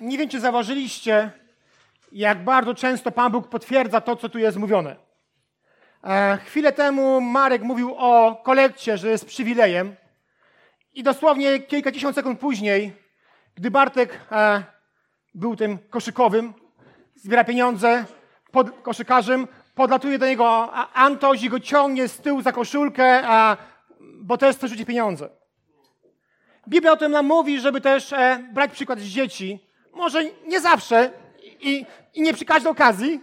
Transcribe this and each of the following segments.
Nie wiem, czy zauważyliście, jak bardzo często Pan Bóg potwierdza to, co tu jest mówione. E, chwilę temu Marek mówił o kolekcie, że jest przywilejem. I dosłownie kilkadziesiąt sekund później, gdy Bartek e, był tym koszykowym, zbiera pieniądze pod koszykarzem, podlatuje do niego Antoś i go ciągnie z tyłu za koszulkę, a, bo też chce rzucić pieniądze. Biblia o tym nam mówi, żeby też e, brać przykład z dzieci. Może nie zawsze i, i nie przy każdej okazji,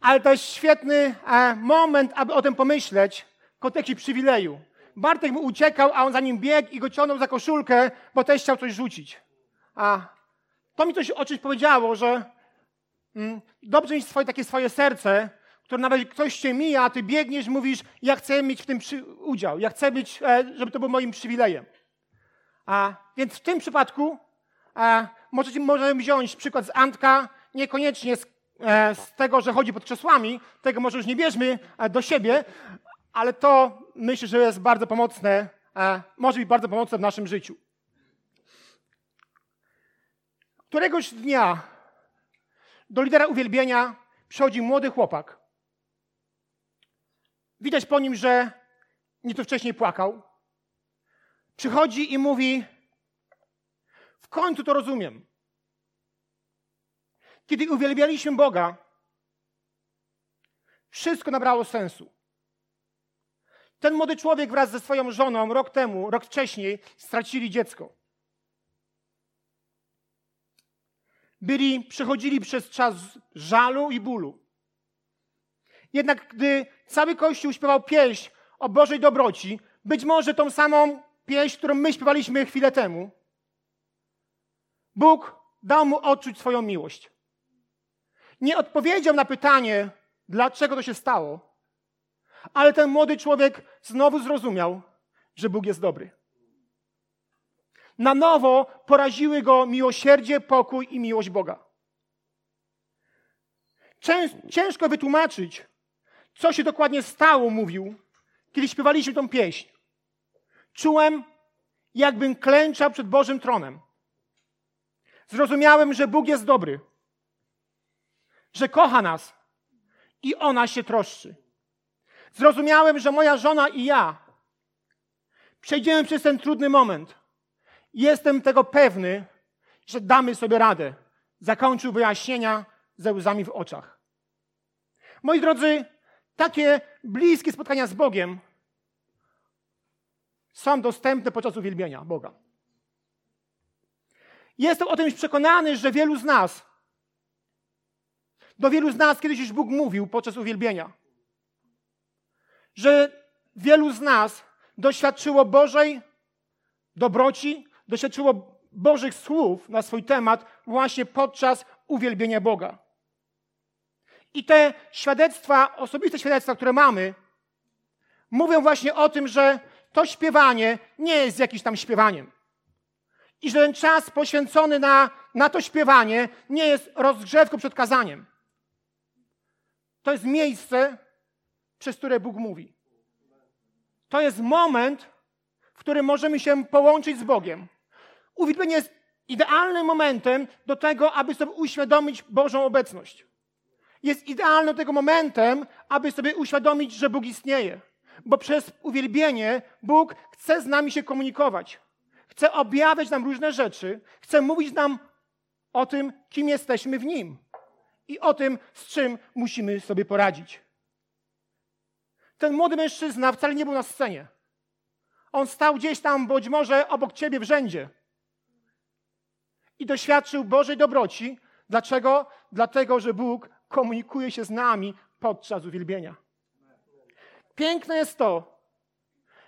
ale to jest świetny e, moment, aby o tym pomyśleć w kontekście przywileju. Bartek mu uciekał, a on za nim biegł i go ciągnął za koszulkę, bo też chciał coś rzucić. A to mi coś o czymś powiedziało, że mm, dobrze mieć swoje, takie swoje serce, które nawet ktoś cię mija, a ty biegniesz, mówisz, ja chcę mieć w tym przy, udział, ja chcę być, e, żeby to był moim przywilejem. A, więc w tym przypadku e, możecie, możemy wziąć przykład z Antka, niekoniecznie z, e, z tego, że chodzi pod krzesłami, tego może już nie bierzmy e, do siebie, ale to myślę, że jest bardzo pomocne, e, może być bardzo pomocne w naszym życiu. Któregoś dnia do lidera uwielbienia przychodzi młody chłopak. Widać po nim, że nieco wcześniej płakał. Przychodzi i mówi: końcu to rozumiem. Kiedy uwielbialiśmy Boga, wszystko nabrało sensu. Ten młody człowiek wraz ze swoją żoną rok temu, rok wcześniej stracili dziecko. Byli, przechodzili przez czas żalu i bólu. Jednak gdy cały Kościół śpiewał pieśń o Bożej dobroci, być może tą samą pieśń, którą my śpiewaliśmy chwilę temu, Bóg dał mu odczuć swoją miłość. Nie odpowiedział na pytanie, dlaczego to się stało, ale ten młody człowiek znowu zrozumiał, że Bóg jest dobry. Na nowo poraziły go miłosierdzie, pokój i miłość Boga. Ciężko wytłumaczyć, co się dokładnie stało, mówił, kiedy śpiewaliśmy tą pieśń. Czułem, jakbym klęczał przed Bożym tronem. Zrozumiałem, że Bóg jest dobry, że kocha nas i ona się troszczy. Zrozumiałem, że moja żona i ja przejdziemy przez ten trudny moment. Jestem tego pewny, że damy sobie radę. Zakończył wyjaśnienia ze łzami w oczach. Moi drodzy, takie bliskie spotkania z Bogiem są dostępne podczas uwielbienia Boga. Jestem o tym przekonany, że wielu z nas, do wielu z nas kiedyś już Bóg mówił podczas uwielbienia, że wielu z nas doświadczyło Bożej dobroci, doświadczyło Bożych słów na swój temat właśnie podczas uwielbienia Boga. I te świadectwa, osobiste świadectwa, które mamy, mówią właśnie o tym, że to śpiewanie nie jest jakimś tam śpiewaniem. I że ten czas poświęcony na, na to śpiewanie nie jest rozgrzewką przed kazaniem. To jest miejsce, przez które Bóg mówi. To jest moment, w którym możemy się połączyć z Bogiem. Uwielbienie jest idealnym momentem do tego, aby sobie uświadomić Bożą obecność. Jest idealnym tego momentem, aby sobie uświadomić, że Bóg istnieje bo przez uwielbienie Bóg chce z nami się komunikować. Chce objawiać nam różne rzeczy, chce mówić nam o tym, kim jesteśmy w Nim i o tym, z czym musimy sobie poradzić. Ten młody mężczyzna wcale nie był na scenie. On stał gdzieś tam, być może obok ciebie w rzędzie. I doświadczył Bożej dobroci. Dlaczego? Dlatego, że Bóg komunikuje się z nami podczas uwielbienia. Piękne jest to,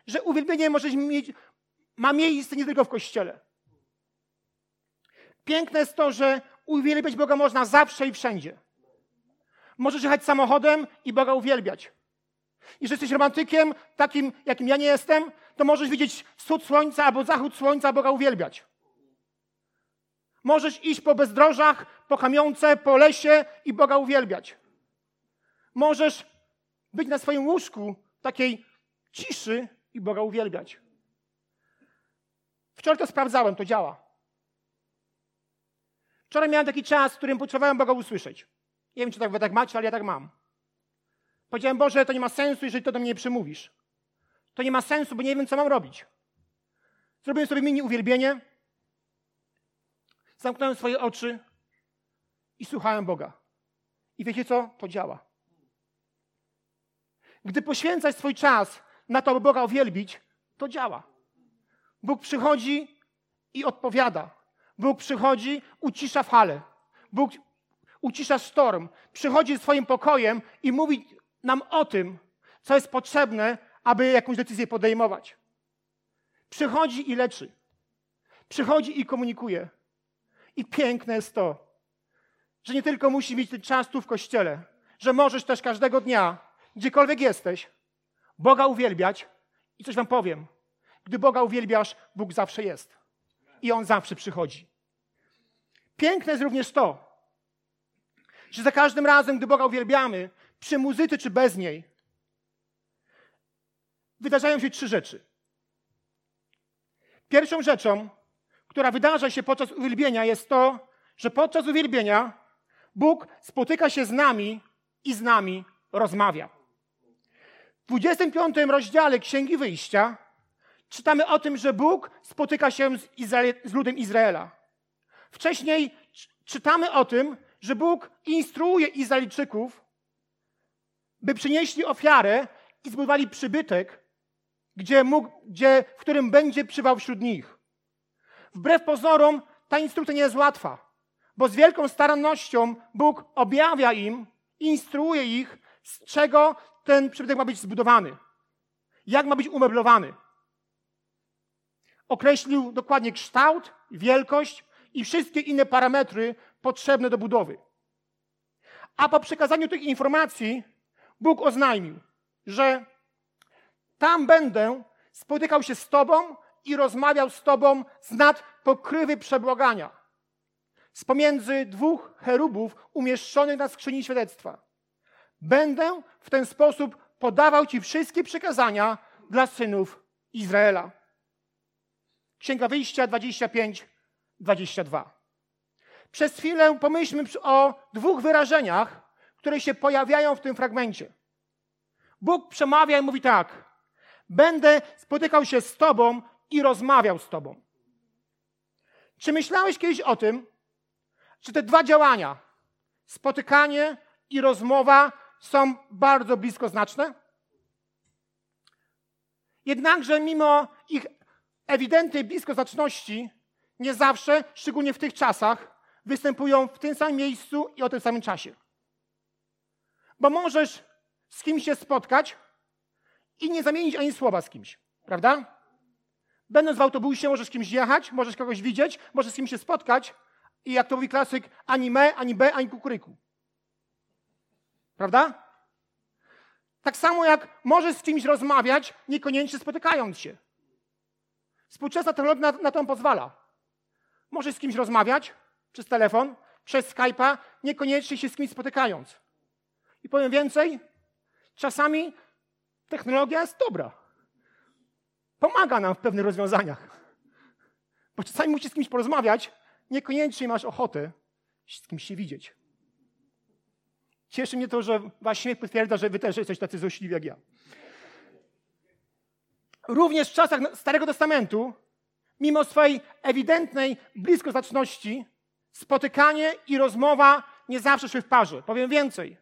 że uwielbienie może mieć, ma miejsce nie tylko w kościele. Piękne jest to, że uwielbiać Boga można zawsze i wszędzie. Możesz jechać samochodem i Boga uwielbiać. Jeżeli jesteś romantykiem, takim jakim ja nie jestem, to możesz widzieć wschód słońca albo zachód słońca, Boga uwielbiać. Możesz iść po bezdrożach, po kamionce, po lesie i Boga uwielbiać. Możesz być na swoim łóżku takiej ciszy i Boga uwielbiać. Wczoraj to sprawdzałem, to działa. Wczoraj miałem taki czas, w którym potrzebowałem Boga usłyszeć. Nie wiem, czy tak tak macie, ale ja tak mam. Powiedziałem, Boże, to nie ma sensu, jeżeli to do mnie nie przemówisz. To nie ma sensu, bo nie wiem, co mam robić. Zrobiłem sobie mini uwielbienie, zamknąłem swoje oczy i słuchałem Boga. I wiecie co? To działa. Gdy poświęcasz swój czas na to, aby Boga uwielbić, to działa. Bóg przychodzi i odpowiada. Bóg przychodzi, ucisza falę. Bóg ucisza storm. Przychodzi swoim pokojem i mówi nam o tym, co jest potrzebne, aby jakąś decyzję podejmować. Przychodzi i leczy. Przychodzi i komunikuje. I piękne jest to, że nie tylko musi mieć ten czas tu w kościele, że możesz też każdego dnia, gdziekolwiek jesteś, Boga uwielbiać. I coś wam powiem. Gdy Boga uwielbiasz, Bóg zawsze jest. I On zawsze przychodzi. Piękne jest również to, że za każdym razem, gdy Boga uwielbiamy, przy muzyce czy bez niej, wydarzają się trzy rzeczy. Pierwszą rzeczą, która wydarza się podczas uwielbienia, jest to, że podczas uwielbienia Bóg spotyka się z nami i z nami rozmawia. W 25 rozdziale Księgi Wyjścia czytamy o tym, że Bóg spotyka się z, Izrael, z ludem Izraela. Wcześniej czytamy o tym, że Bóg instruuje Izraelczyków, by przynieśli ofiarę i zbudowali przybytek, gdzie mógł, gdzie, w którym będzie przywał wśród nich. Wbrew pozorom ta instrukcja nie jest łatwa, bo z wielką starannością Bóg objawia im, instruuje ich, z czego ten przybytek ma być zbudowany, jak ma być umeblowany. Określił dokładnie kształt, wielkość i wszystkie inne parametry potrzebne do budowy. A po przekazaniu tych informacji Bóg oznajmił, że tam będę spotykał się z Tobą i rozmawiał z Tobą z nad pokrywy przebłagania, z pomiędzy dwóch cherubów umieszczonych na skrzyni świadectwa. Będę w ten sposób podawał Ci wszystkie przekazania dla synów Izraela. Księga Wyjścia 25, 22. Przez chwilę pomyślmy o dwóch wyrażeniach, które się pojawiają w tym fragmencie. Bóg przemawia i mówi tak: Będę spotykał się z Tobą i rozmawiał z Tobą. Czy myślałeś kiedyś o tym, że te dwa działania, spotykanie i rozmowa, są bardzo blisko znaczne? Jednakże, mimo ich ewidentnej bliskoznaczności, nie zawsze, szczególnie w tych czasach, występują w tym samym miejscu i o tym samym czasie. Bo możesz z kimś się spotkać i nie zamienić ani słowa z kimś, prawda? Będąc w autobusie, możesz z kimś jechać, możesz kogoś widzieć, możesz z kimś się spotkać i jak to mówi klasyk, ani me, ani b, ani kukuryku. Prawda? Tak samo jak możesz z kimś rozmawiać, niekoniecznie spotykając się. Współczesna technologia na, na to pozwala. Możesz z kimś rozmawiać przez telefon, przez Skype'a, niekoniecznie się z kimś spotykając. I powiem więcej, czasami technologia jest dobra. Pomaga nam w pewnych rozwiązaniach. Bo czasami musisz z kimś porozmawiać, niekoniecznie masz ochotę z kimś się widzieć. Cieszy mnie to, że wasz śmiech potwierdza, że wy też jesteście tacy złośliwi jak ja. Również w czasach Starego Testamentu, mimo swojej ewidentnej bliskoznaczności, spotykanie i rozmowa nie zawsze szły w parze. Powiem więcej.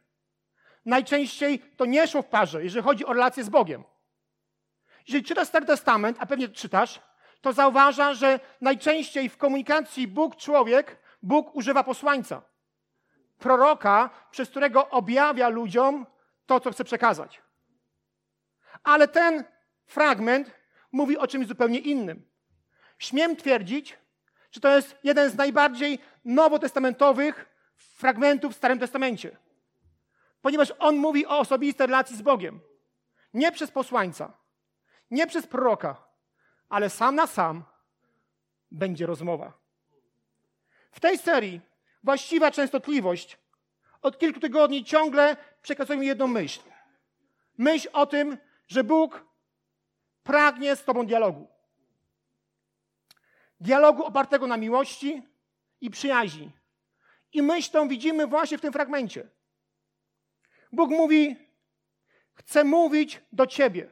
Najczęściej to nie szło w parze, jeżeli chodzi o relacje z Bogiem. Jeżeli czytasz Stary Testament, a pewnie czytasz, to zauważa, że najczęściej w komunikacji Bóg-człowiek, Bóg używa posłańca. Proroka, przez którego objawia ludziom to, co chce przekazać. Ale ten fragment mówi o czymś zupełnie innym. Śmiem twierdzić, że to jest jeden z najbardziej nowotestamentowych fragmentów w Starym Testamencie. Ponieważ on mówi o osobistej relacji z Bogiem. Nie przez posłańca, nie przez proroka, ale sam na sam będzie rozmowa. W tej serii właściwa częstotliwość od kilku tygodni ciągle przekazuje mi jedną myśl. Myśl o tym, że Bóg pragnie z Tobą dialogu. Dialogu opartego na miłości i przyjaźni, I myśl tą widzimy właśnie w tym fragmencie. Bóg mówi: Chcę mówić do ciebie.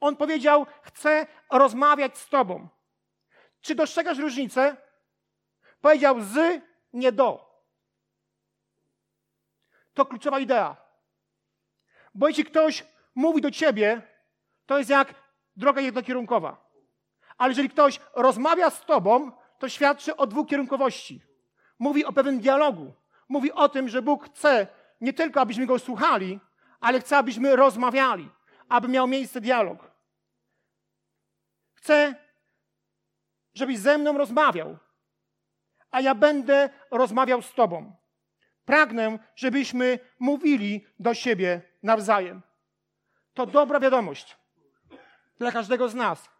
On powiedział: Chcę rozmawiać z tobą. Czy dostrzegasz różnicę? Powiedział z, nie do. To kluczowa idea. Bo jeśli ktoś mówi do ciebie, to jest jak droga jednokierunkowa. Ale jeżeli ktoś rozmawia z tobą, to świadczy o dwukierunkowości. Mówi o pewnym dialogu. Mówi o tym, że Bóg chce nie tylko, abyśmy go słuchali, ale chce, abyśmy rozmawiali, aby miał miejsce dialog. Chcę, żebyś ze mną rozmawiał, a ja będę rozmawiał z Tobą. Pragnę, żebyśmy mówili do siebie nawzajem. To dobra wiadomość dla każdego z nas,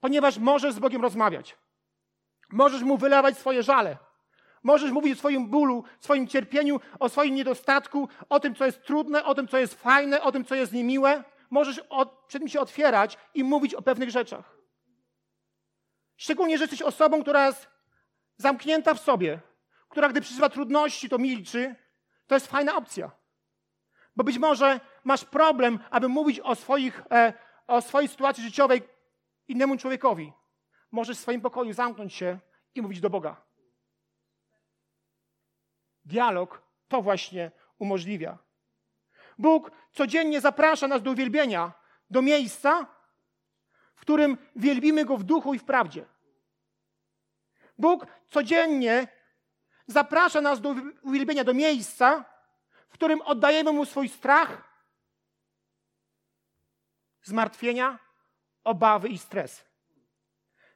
ponieważ możesz z Bogiem rozmawiać. Możesz mu wylewać swoje żale. Możesz mówić o swoim bólu, swoim cierpieniu, o swoim niedostatku, o tym, co jest trudne, o tym, co jest fajne, o tym, co jest niemiłe. Możesz od, przed nim się otwierać i mówić o pewnych rzeczach. Szczególnie, że jesteś osobą, która jest zamknięta w sobie, która gdy przeżywa trudności, to milczy, to jest fajna opcja. Bo być może masz problem, aby mówić o, swoich, e, o swojej sytuacji życiowej innemu człowiekowi. Możesz w swoim pokoju zamknąć się i mówić do Boga. Dialog to właśnie umożliwia. Bóg codziennie zaprasza nas do uwielbienia, do miejsca, w którym wielbimy Go w duchu i w prawdzie. Bóg codziennie zaprasza nas do uwielbienia, do miejsca, w którym oddajemy Mu swój strach, zmartwienia, obawy i stres.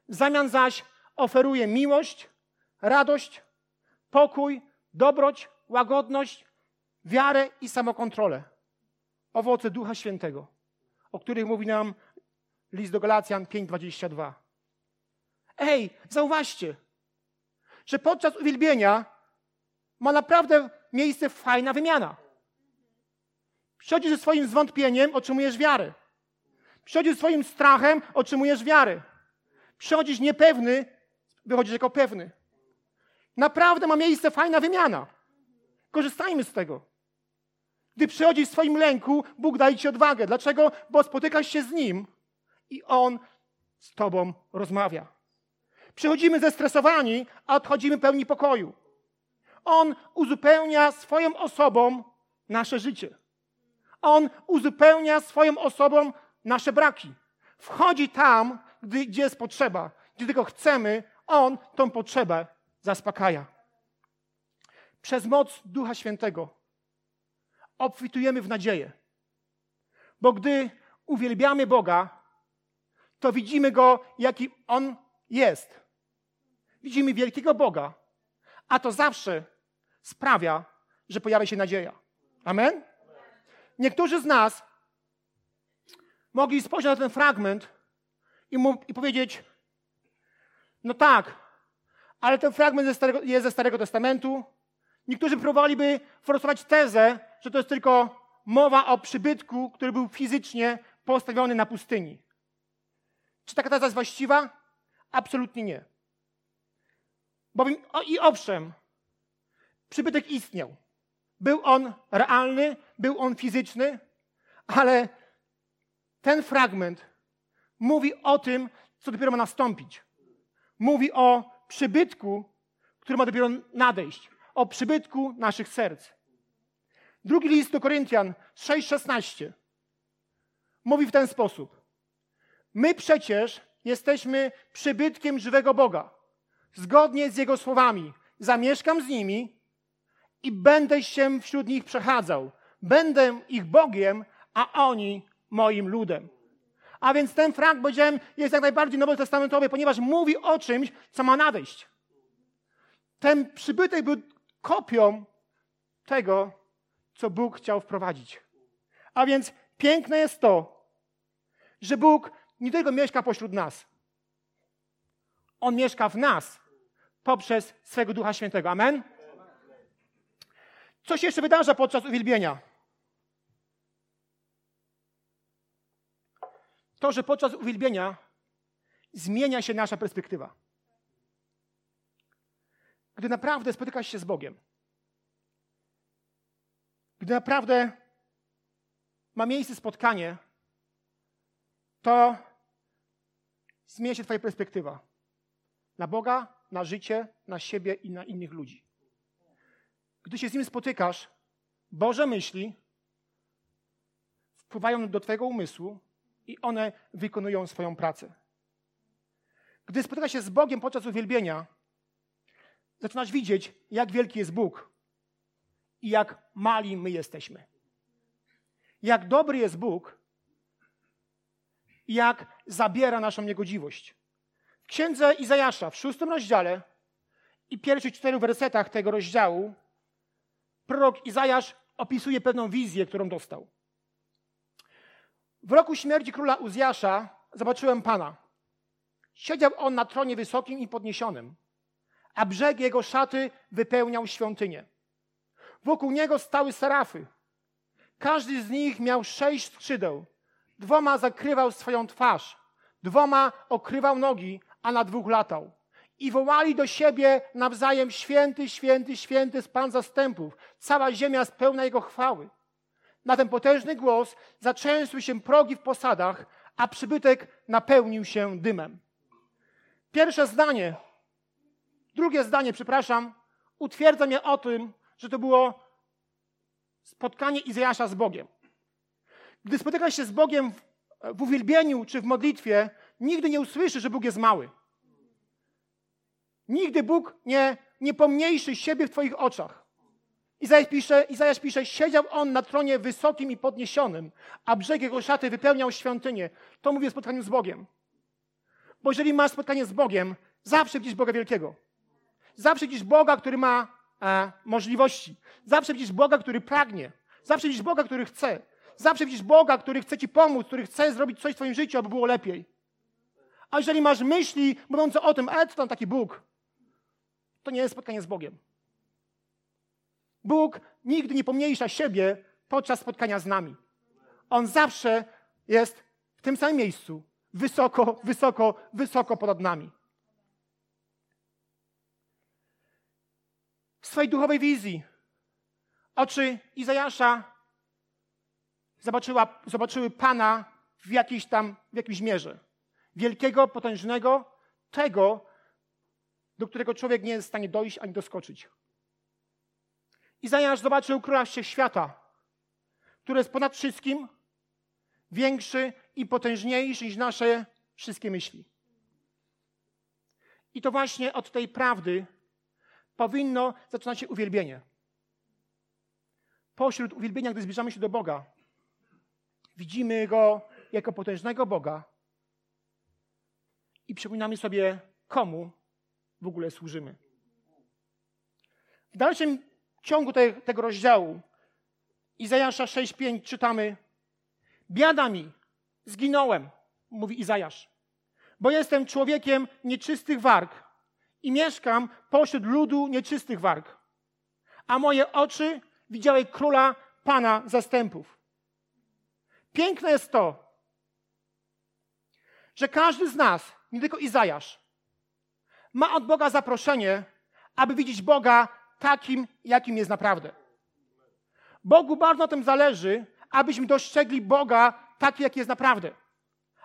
W zamian zaś oferuje miłość, radość, pokój, dobroć, łagodność, wiarę i samokontrolę. Owoce Ducha Świętego, o których mówi nam list do Galacjan 5:22. Ej, zauważcie, że podczas uwielbienia ma naprawdę miejsce fajna wymiana. Przychodzisz ze swoim zwątpieniem, otrzymujesz wiarę. Przychodzisz swoim strachem, otrzymujesz wiarę. Przychodzisz niepewny, wychodzisz jako pewny. Naprawdę ma miejsce fajna wymiana. Korzystajmy z tego. Gdy przychodzisz w swoim lęku, Bóg daje ci odwagę. Dlaczego? Bo spotykasz się z Nim i On z Tobą rozmawia. Przychodzimy zestresowani, a odchodzimy pełni pokoju. On uzupełnia swoją osobą nasze życie. On uzupełnia swoją osobą nasze braki. Wchodzi tam, gdy, gdzie jest potrzeba. Gdzie tylko chcemy, On tą potrzebę zaspokaja. Przez moc Ducha Świętego obfitujemy w nadzieję. Bo gdy uwielbiamy Boga, to widzimy Go, jaki On jest. Widzimy wielkiego Boga, a to zawsze sprawia, że pojawia się nadzieja. Amen? Niektórzy z nas mogli spojrzeć na ten fragment i, mu, i powiedzieć: No tak, ale ten fragment ze starego, jest ze Starego Testamentu. Niektórzy próbowaliby forsować tezę, że to jest tylko mowa o przybytku, który był fizycznie postawiony na pustyni. Czy taka teza jest właściwa? Absolutnie nie. Bowiem, o, i owszem, przybytek istniał. Był on realny, był on fizyczny, ale ten fragment mówi o tym, co dopiero ma nastąpić. Mówi o przybytku, który ma dopiero nadejść, o przybytku naszych serc. Drugi list do Koryntian 6:16 mówi w ten sposób: My przecież jesteśmy przybytkiem żywego Boga. Zgodnie z jego słowami, zamieszkam z nimi i będę się wśród nich przechadzał. Będę ich Bogiem, a oni moim ludem. A więc ten fragment, powiedziałem, jest jak najbardziej nowotestamentowy, ponieważ mówi o czymś, co ma nadejść. Ten przybytek był kopią tego, co Bóg chciał wprowadzić. A więc piękne jest to, że Bóg nie tylko mieszka pośród nas. On mieszka w nas poprzez swego Ducha Świętego. Amen? Co się jeszcze wydarza podczas uwielbienia? To, że podczas uwielbienia zmienia się nasza perspektywa. gdy naprawdę spotykasz się z Bogiem. Gdy naprawdę ma miejsce spotkanie, to zmienia się Twoja perspektywa na Boga, na życie, na siebie i na innych ludzi. Gdy się z Nim spotykasz, Boże myśli wpływają do Twojego umysłu i one wykonują swoją pracę. Gdy spotykasz się z Bogiem podczas uwielbienia, zaczynasz widzieć, jak wielki jest Bóg i jak mali my jesteśmy. Jak dobry jest Bóg i jak zabiera naszą niegodziwość. W księdze Izajasza w szóstym rozdziale i pierwszych czterech wersetach tego rozdziału prorok Izajasz opisuje pewną wizję, którą dostał. W roku śmierci króla Uzjasza zobaczyłem Pana. Siedział on na tronie wysokim i podniesionym, a brzeg jego szaty wypełniał świątynię. Wokół niego stały serafy. Każdy z nich miał sześć skrzydeł. Dwoma zakrywał swoją twarz, dwoma okrywał nogi, a na dwóch latał. I wołali do siebie nawzajem: Święty, święty, święty jest Pan zastępów. Cała ziemia jest pełna Jego chwały. Na ten potężny głos zaczęsły się progi w posadach, a przybytek napełnił się dymem. Pierwsze zdanie, drugie zdanie, przepraszam, utwierdza mnie o tym, że to było spotkanie Izajasza z Bogiem. Gdy spotykasz się z Bogiem w, uwielbieniu czy w modlitwie, nigdy nie usłyszysz, że Bóg jest mały. Nigdy Bóg nie, nie pomniejszy siebie w Twoich oczach. Izajasz pisze, Izajasz pisze, siedział on na tronie wysokim i podniesionym, a brzeg jego szaty wypełniał świątynię. To mówię o spotkaniu z Bogiem. Bo jeżeli masz spotkanie z Bogiem, zawsze widzisz Boga wielkiego. Zawsze widzisz Boga, który ma e, możliwości. Zawsze widzisz Boga, który pragnie. Zawsze widzisz Boga, który chce. Zawsze widzisz Boga, który chce ci pomóc, który chce zrobić coś w twoim życiu, aby było lepiej. A jeżeli masz myśli mówiące o tym, e, co tam taki Bóg, to nie jest spotkanie z Bogiem. Bóg nigdy nie pomniejsza siebie podczas spotkania z nami. On zawsze jest w tym samym miejscu, wysoko, wysoko, wysoko ponad nami. W swojej duchowej wizji oczy Izajasza zobaczyła, zobaczyły Pana w jakiejś tam, w jakiejś mierze. Wielkiego, potężnego, tego, do którego człowiek nie jest w stanie dojść ani doskoczyć. Izajasz zobaczył króla świata, który jest ponad wszystkim, większy i potężniejszy niż nasze wszystkie myśli. I to właśnie od tej prawdy powinno zaczynać się uwielbienie. Pośród uwielbienia, gdy zbliżamy się do Boga, widzimy Go jako potężnego Boga i przypominamy sobie, komu w ogóle służymy. W dalszym ciągu te, tego rozdziału Izajasza 6:5 czytamy: Biada mi, zginąłem, mówi Izajasz, bo jestem człowiekiem nieczystych warg i mieszkam pośród ludu nieczystych warg. A moje oczy widziały króla Pana zastępów. Piękne jest to, że każdy z nas, nie tylko Izajasz, ma od Boga zaproszenie, aby widzieć Boga takim, jakim jest naprawdę. Bogu bardzo na tym zależy, abyśmy dostrzegli Boga taki, jaki jest naprawdę.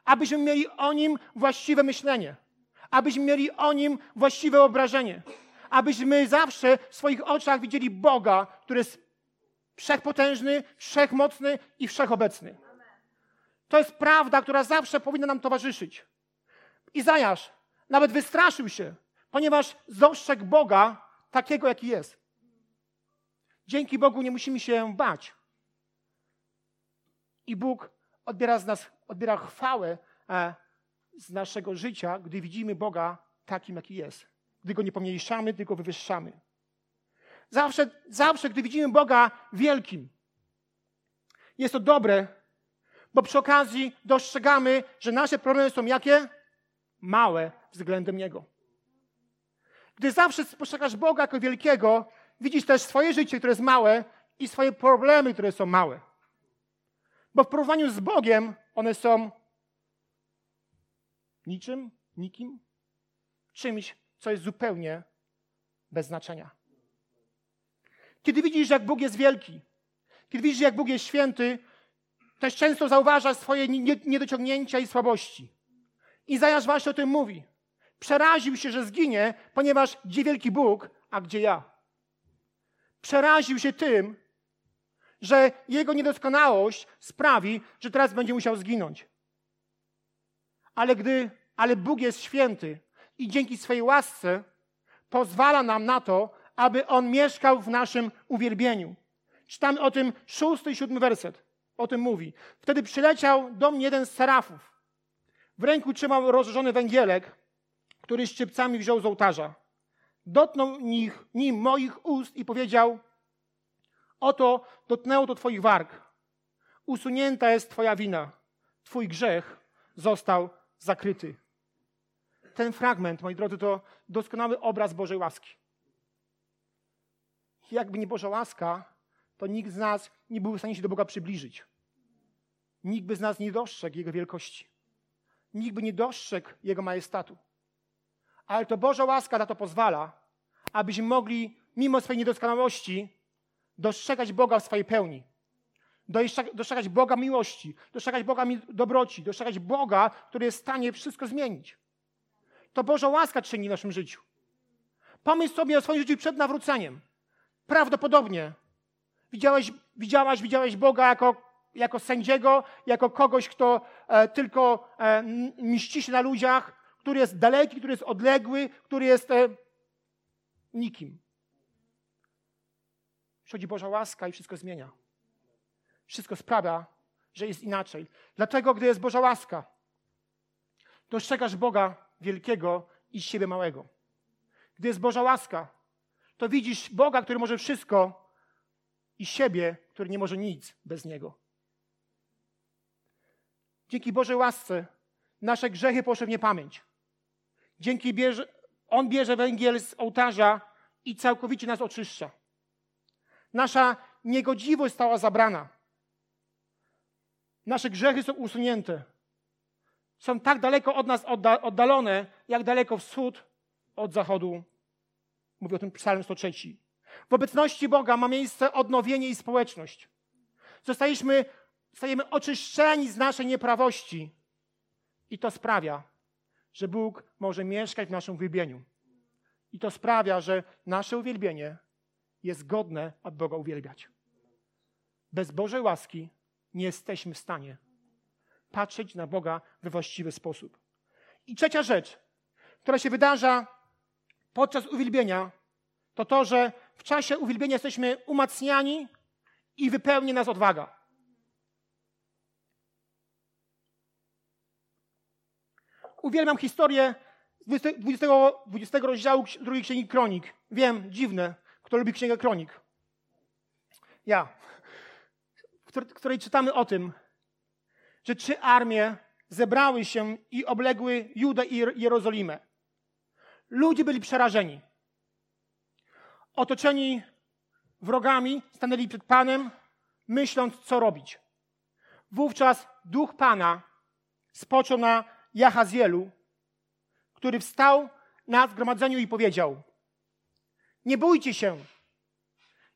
Abyśmy mieli o Nim właściwe myślenie. Abyśmy mieli o Nim właściwe wyobrażenie. Abyśmy zawsze w swoich oczach widzieli Boga, który jest wszechpotężny, wszechmocny i wszechobecny. To jest prawda, która zawsze powinna nam towarzyszyć. Izajasz nawet wystraszył się, ponieważ dostrzegł Boga takiego, jaki jest. Dzięki Bogu nie musimy się bać. I Bóg odbiera z nas, odbiera chwałę e, z naszego życia, gdy widzimy Boga takim, jaki jest. Gdy Go nie pomniejszamy, tylko wywyższamy. Zawsze, zawsze, gdy widzimy Boga wielkim, jest to dobre, bo przy okazji dostrzegamy, że nasze problemy są jakie? Małe względem Niego. Gdy zawsze spostrzegasz Boga jako wielkiego, widzisz też swoje życie, które jest małe i swoje problemy, które są małe. Bo w porównaniu z Bogiem one są niczym, nikim, czymś, co jest zupełnie bez znaczenia. Kiedy widzisz, jak Bóg jest wielki, kiedy widzisz, jak Bóg jest święty, też często zauważasz swoje niedociągnięcia i słabości. Izajasz właśnie o tym mówi. Przeraził się, że zginie, ponieważ gdzie wielki Bóg, a gdzie ja? Przeraził się tym, że jego niedoskonałość sprawi, że teraz będzie musiał zginąć. Ale gdy, ale Bóg jest święty i dzięki swojej łasce pozwala nam na to, aby On mieszkał w naszym uwielbieniu. Czytamy o tym szósty i siódmy werset. O tym mówi. Wtedy przyleciał do mnie jeden z serafów. W ręku trzymał rozżarzony węgielek, który szczypcami wziął z ołtarza. Dotknął nich, nim moich ust i powiedział: Oto dotknęło to Twoich warg. Usunięta jest Twoja wina. Twój grzech został zakryty. Ten fragment, moi drodzy, to doskonały obraz Bożej łaski. Jakby nie Boża łaska, to nikt z nas nie był w stanie się do Boga przybliżyć. Nikt by z nas nie dostrzegł Jego wielkości. Nikt by nie dostrzegł Jego majestatu. Ale to Boża łaska na to pozwala, abyśmy mogli, mimo swojej niedoskonałości, dostrzegać Boga w swojej pełni. Dostrzegać Boga miłości, dostrzegać Boga dobroci, dostrzegać Boga, który jest w stanie wszystko zmienić. To Boża łaska czyni w naszym życiu. Pomyśl sobie o swoim życiu przed nawróceniem. Prawdopodobnie widziałeś, widziałaś, widziałeś Boga jako, jako sędziego, jako kogoś, kto e, tylko e, mści się na ludziach, który jest daleki, który jest odległy, który jest e, nikim. Przychodzi Boża łaska i wszystko zmienia. Wszystko sprawia, że jest inaczej. Dlatego, gdy jest Boża łaska, dostrzegasz Boga wielkiego i siebie małego. Gdy jest Boża łaska, to widzisz Boga, który może wszystko i siebie, który nie może nic bez Niego. Dzięki Bożej łasce nasze grzechy poszły w niepamięć. Dzięki bierze, On bierze węgiel z ołtarza i całkowicie nas oczyszcza. Nasza niegodziwość stała zabrana. Nasze grzechy są usunięte. Są tak daleko od nas oddalone, jak daleko wschód od zachodu. Mówi o tym Psalm 103. W obecności Boga ma miejsce odnowienie i społeczność. Zostaliśmy, stajemy oczyszczeni z naszej nieprawości. I to sprawia, że Bóg może mieszkać w naszym uwielbieniu. I to sprawia, że nasze uwielbienie jest godne, aby Boga uwielbiać. Bez Bożej łaski nie jesteśmy w stanie patrzeć na Boga we właściwy sposób. I trzecia rzecz, która się wydarza podczas uwielbienia, to to, że w czasie uwielbienia jesteśmy umacniani i wypełni nas odwaga. Uwielbiam historię 20, 20, 20 rozdziału drugiej księgi Kronik. Wiem, dziwne, kto lubi księgę Kronik. Ja, w której czytamy o tym, że trzy armie zebrały się i obległy Judę i Jerozolimę. Ludzie byli przerażeni. Otoczeni wrogami, stanęli przed Panem, myśląc, co robić. Wówczas duch Pana spoczął na Jahazielu, który wstał na zgromadzeniu i powiedział: Nie bójcie się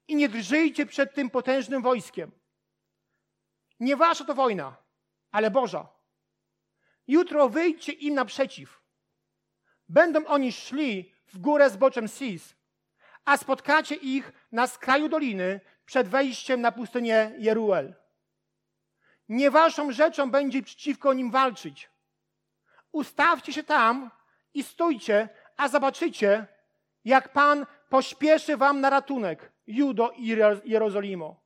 i nie drżyjcie przed tym potężnym wojskiem. Nie wasza to wojna, ale Boża. Jutro wyjdźcie im naprzeciw. Będą oni szli w górę z boczem Sis, a spotkacie ich na skraju doliny przed wejściem na pustynię Jeruel. Nie waszą rzeczą będzie przeciwko nim walczyć. Ustawcie się tam i stójcie, a zobaczycie, jak Pan pośpieszy wam na ratunek, Judo i Jerozolimo.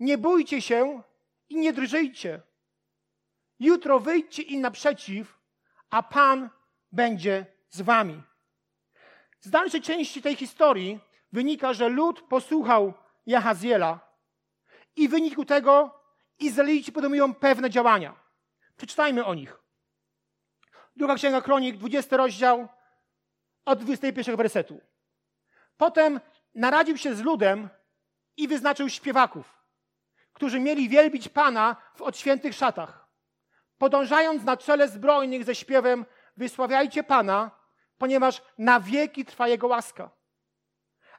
Nie bójcie się i nie drżyjcie. Jutro wyjdźcie im naprzeciw, a Pan będzie z wami. Z dalszej części tej historii wynika, że lud posłuchał Jahaziela i w wyniku tego Izraelici podejmują pewne działania. Przeczytajmy o nich. Druga Księga Kronik, 20 rozdział, od 21 wersetu. Potem naradził się z ludem i wyznaczył śpiewaków, którzy mieli wielbić Pana w odświętych szatach. Podążając na czele zbrojnych ze śpiewem Wysławiajcie Pana, ponieważ na wieki trwa Jego łaska.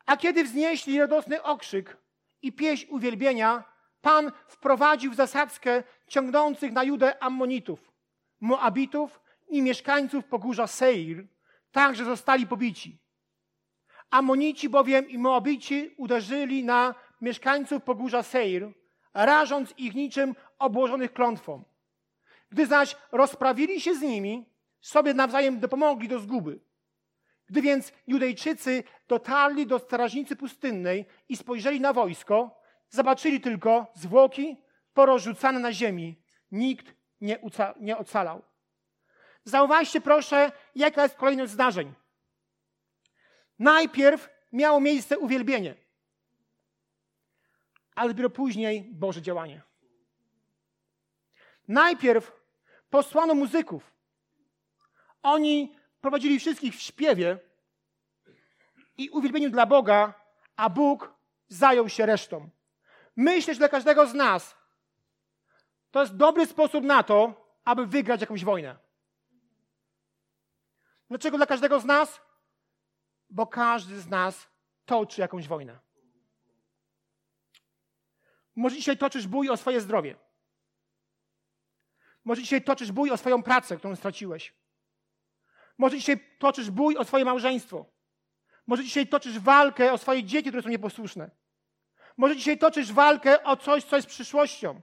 A kiedy wznieśli radosny okrzyk i pieśń uwielbienia, Pan wprowadził zasadzkę ciągnących na Judę Ammonitów, Moabitów i mieszkańców pogórza Seir, tak, że zostali pobici. Ammonici bowiem i Moabici uderzyli na mieszkańców pogórza Seir, rażąc ich niczym obłożonych klątwą. Gdy zaś rozprawili się z nimi, sobie nawzajem dopomogli do zguby. Gdy więc Judejczycy dotarli do strażnicy pustynnej i spojrzeli na wojsko, zobaczyli tylko zwłoki porozrzucane na ziemi. Nikt nie, nie ocalał. Zauważcie proszę, jaka jest kolejność zdarzeń. Najpierw miało miejsce uwielbienie, ale dopiero później Boże działanie. Najpierw posłano muzyków. Oni prowadzili wszystkich w śpiewie i uwielbieniu dla Boga, a Bóg zajął się resztą. Myślę, że dla każdego z nas to jest dobry sposób na to, aby wygrać jakąś wojnę. Dlaczego dla każdego z nas? Bo każdy z nas toczy jakąś wojnę. Może dzisiaj toczysz bój o swoje zdrowie. Może dzisiaj toczysz bój o swoją pracę, którą straciłeś. Może dzisiaj toczysz bój o swoje małżeństwo. Może dzisiaj toczysz walkę o swoje dzieci, które są nieposłuszne. Może dzisiaj toczysz walkę o coś, co jest przyszłością.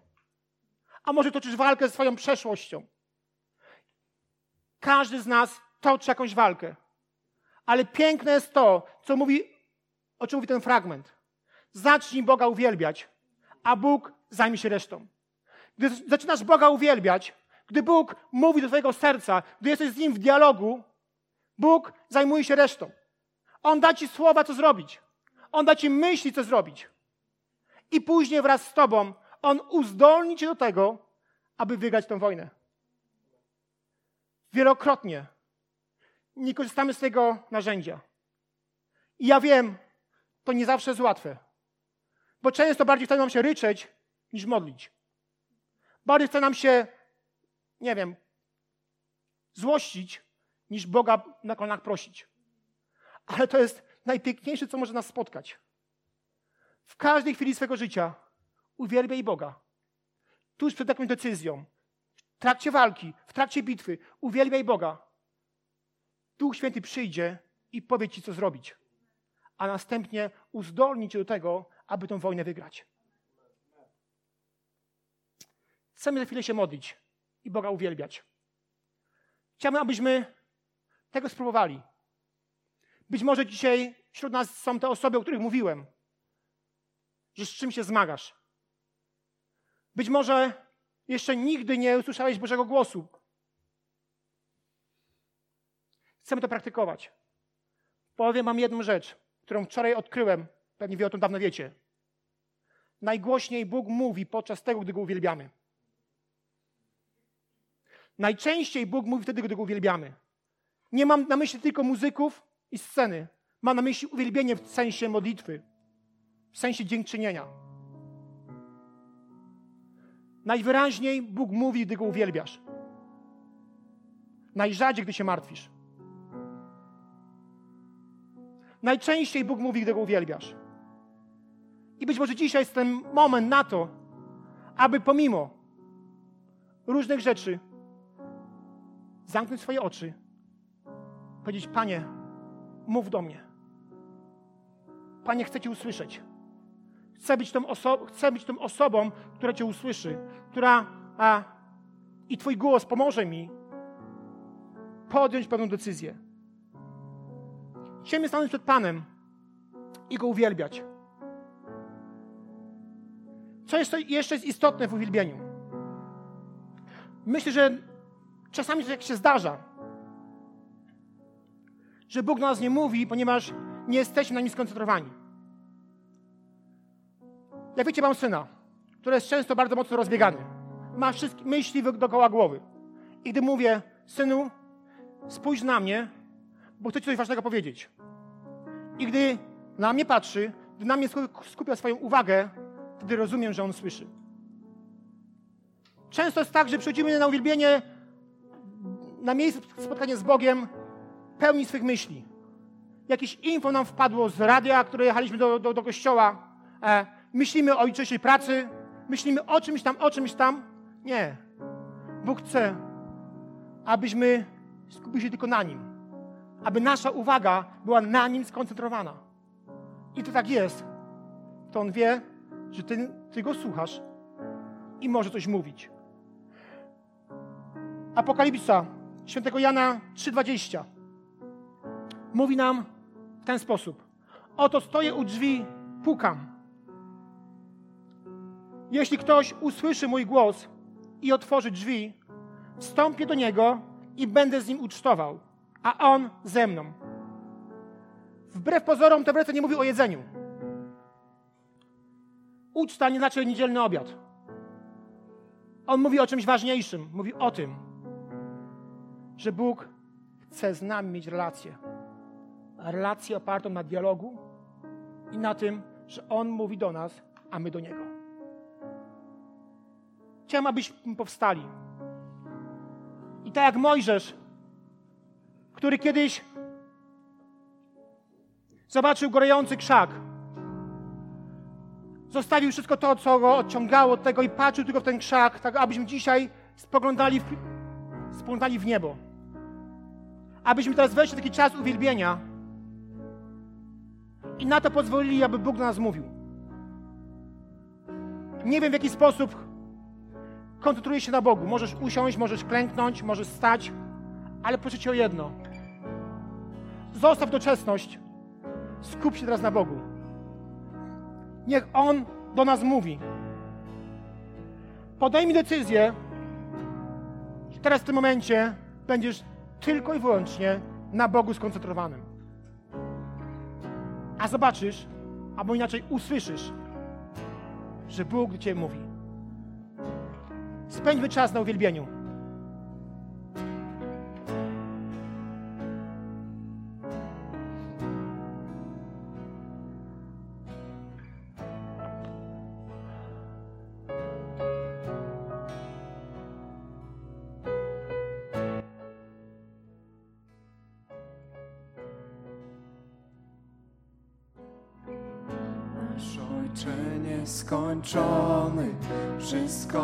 A może toczysz walkę ze swoją przeszłością. Każdy z nas toczy jakąś walkę. Ale piękne jest to, co mówi, o czym mówi ten fragment. Zacznij Boga uwielbiać, a Bóg zajmie się resztą. Gdy zaczynasz Boga uwielbiać, gdy Bóg mówi do Twojego serca, gdy jesteś z Nim w dialogu, Bóg zajmuje się resztą. On da Ci słowa, co zrobić. On da Ci myśli, co zrobić. I później wraz z Tobą On uzdolni Cię do tego, aby wygrać tę wojnę. Wielokrotnie nie korzystamy z tego narzędzia. I ja wiem, to nie zawsze jest łatwe. Bo często bardziej chce nam się ryczeć, niż modlić. Bardziej chce nam się, nie wiem, złościć, niż Boga na kolanach prosić. Ale to jest najpiękniejsze, co może nas spotkać. W każdej chwili swego życia uwielbiaj Boga. Tuż przed jakąś decyzją, w trakcie walki, w trakcie bitwy, uwielbiaj Boga. Duch Święty przyjdzie i powie ci, co zrobić. A następnie uzdolni cię do tego, aby tę wojnę wygrać. Chcemy za chwilę się modlić i Boga uwielbiać. Chciałbym, abyśmy tego spróbowali. Być może dzisiaj wśród nas są te osoby, o których mówiłem, że z czym się zmagasz. Być może jeszcze nigdy nie usłyszałeś Bożego głosu. Chcemy to praktykować. Powiem Wam jedną rzecz, którą wczoraj odkryłem, pewnie wy o tym dawno wiecie. Najgłośniej Bóg mówi podczas tego, gdy Go uwielbiamy. Najczęściej Bóg mówi wtedy, gdy Go uwielbiamy. Nie mam na myśli tylko muzyków i sceny. Mam na myśli uwielbienie w sensie modlitwy, w sensie dziękczynienia. Najwyraźniej Bóg mówi, gdy Go uwielbiasz. Najrzadziej, gdy się martwisz. Najczęściej Bóg mówi, gdy Go uwielbiasz. I być może dzisiaj jest ten moment na to, aby pomimo różnych rzeczy zamknąć swoje oczy, powiedzieć: Panie, mów do mnie. Panie, chcę Cię usłyszeć. Chcę być tą, oso- chcę być tą osobą, która Cię usłyszy, która a, i Twój głos pomoże mi podjąć pewną decyzję. Chcemy stanąć przed Panem i Go uwielbiać. Co jeszcze, jeszcze jest istotne w uwielbieniu? Myślę, że czasami to jak się zdarza, że Bóg do nas nie mówi, ponieważ nie jesteśmy na nim skoncentrowani. Jak wiecie, mam syna, który jest często bardzo mocno rozbiegany. Ma wszystkie myśli dookoła głowy. I gdy mówię, synu, spójrz na mnie, bo chcę ci coś ważnego powiedzieć. I gdy na mnie patrzy, gdy na mnie skupia swoją uwagę, wtedy rozumiem, że on słyszy. Często jest tak, że przychodzimy na uwielbienie, na miejsce spotkania z Bogiem, pełni swych myśli. jakieś info nam wpadło z radia, które jechaliśmy do, do, do kościoła. E, myślimy o jutrzejszej pracy, myślimy o czymś tam, o czymś tam. Nie. Bóg chce, abyśmy skupili się tylko na Nim. Aby nasza uwaga była na Nim skoncentrowana. I to tak jest. To On wie, że Ty, ty Go słuchasz i może coś mówić. Apokalipsa świętego Jana 3,20 mówi nam w ten sposób. Oto stoję u drzwi, pukam. Jeśli ktoś usłyszy mój głos i otworzy drzwi, wstąpię do niego i będę z nim ucztował, a on ze mną. Wbrew pozorom to werset nie mówi o jedzeniu. Uczta nie znaczy niedzielny obiad. On mówi o czymś ważniejszym. Mówi o tym, że Bóg chce z nami mieć relację. Relację opartą na dialogu i na tym, że On mówi do nas, a my do Niego. Chciałem, abyśmy powstali. I tak jak Mojżesz, który kiedyś zobaczył gorejący krzak, zostawił wszystko to, co go odciągało od tego i patrzył tylko w ten krzak, tak abyśmy dzisiaj spoglądali w, spoglądali w niebo. Abyśmy teraz weszli w taki czas uwielbienia i na to pozwolili, aby Bóg do nas mówił. Nie wiem, w jaki sposób koncentrujesz się na Bogu. Możesz usiąść, możesz klęknąć, możesz stać, ale proszę Cię o jedno. Zostaw doczesność. Skup się teraz na Bogu. Niech On do nas mówi. Podejmij decyzję, że teraz w tym momencie będziesz tylko i wyłącznie na Bogu skoncentrowanym. A zobaczysz, albo inaczej usłyszysz, że Bóg do Ciebie mówi. Spędźmy czas na uwielbieniu.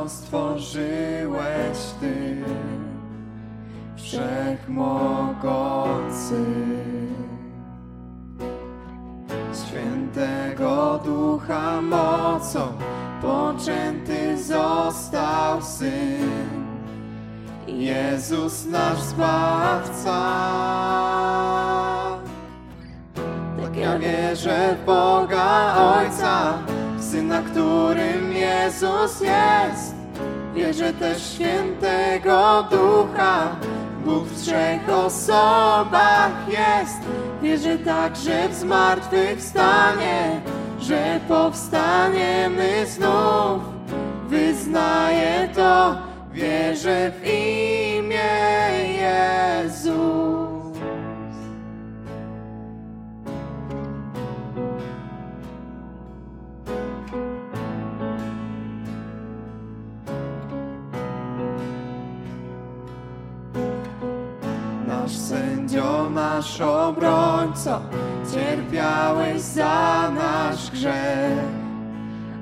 Stworzyłeś Ty, Wszechmogący. Świętego Ducha mocą poczęty został Syn, Jezus nasz Zbawca. Tak ja wierzę w Boga Ojca, Syna, którym Jezus jest. Wierzę też świętego Ducha, Bóg w trzech osobach jest. Wierzę także w zmartwychwstanie, że powstaniemy znów. Wyznaję to, wierzę w imię nasz obrońco, cierpiałeś za nasz grzech,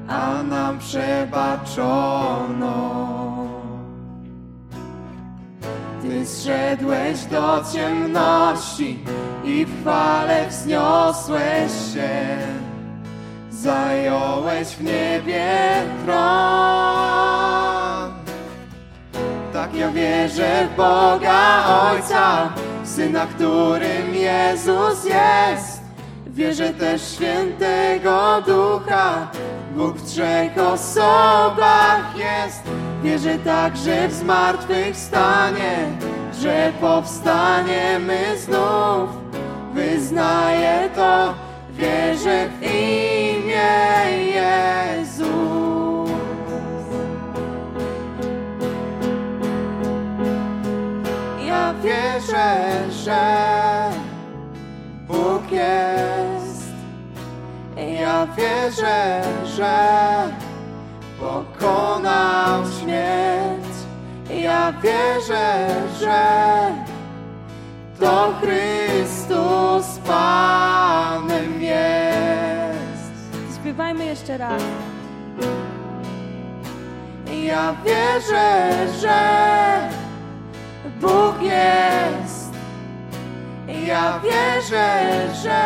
a nam przebaczono. Ty zszedłeś do ciemności i w chwale wzniosłeś się, zająłeś w niebie tron. Tak ja wierzę w Boga Ojca, Syna, którym Jezus jest. Wierzę też świętego Ducha, Bóg w trzech osobach jest. Wierzę także w zmartwychwstanie, że powstaniemy znów. Wyznaję to, wierzę w imię że Bóg jest. Ja wierzę, że pokonał śmierć. Ja wierzę, że to Chrystus Pan. Panem jest. Śpiewajmy jeszcze raz. Ja wierzę, że Bóg jest. Ja wierzę, że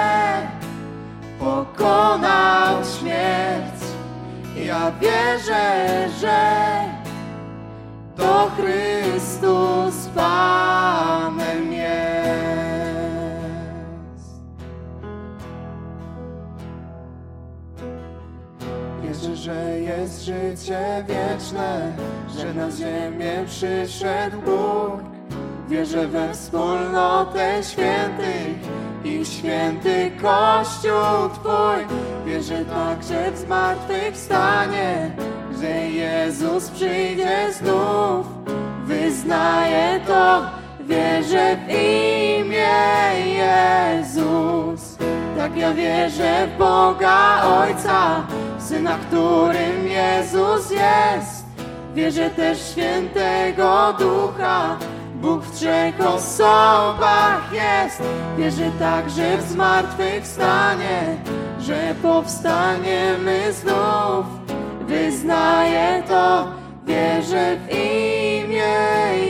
pokonał śmierć. Ja wierzę, że to Chrystus Panem jest. Wierzę, że jest życie wieczne, że na ziemię przyszedł Bóg. Wierzę we wspólnotę świętych i w święty Kościół Twój. Wierzę także w zmartwychwstanie, że Jezus przyjdzie znów. Wyznaję to, wierzę w imię Jezus. Tak ja wierzę w Boga Ojca, Syna, którym Jezus jest. Wierzę też w świętego Ducha, Bóg w trzech osobach jest. Wierzę także w zmartwychwstanie, że powstaniemy znów. Wyznaję to, wierzę w imię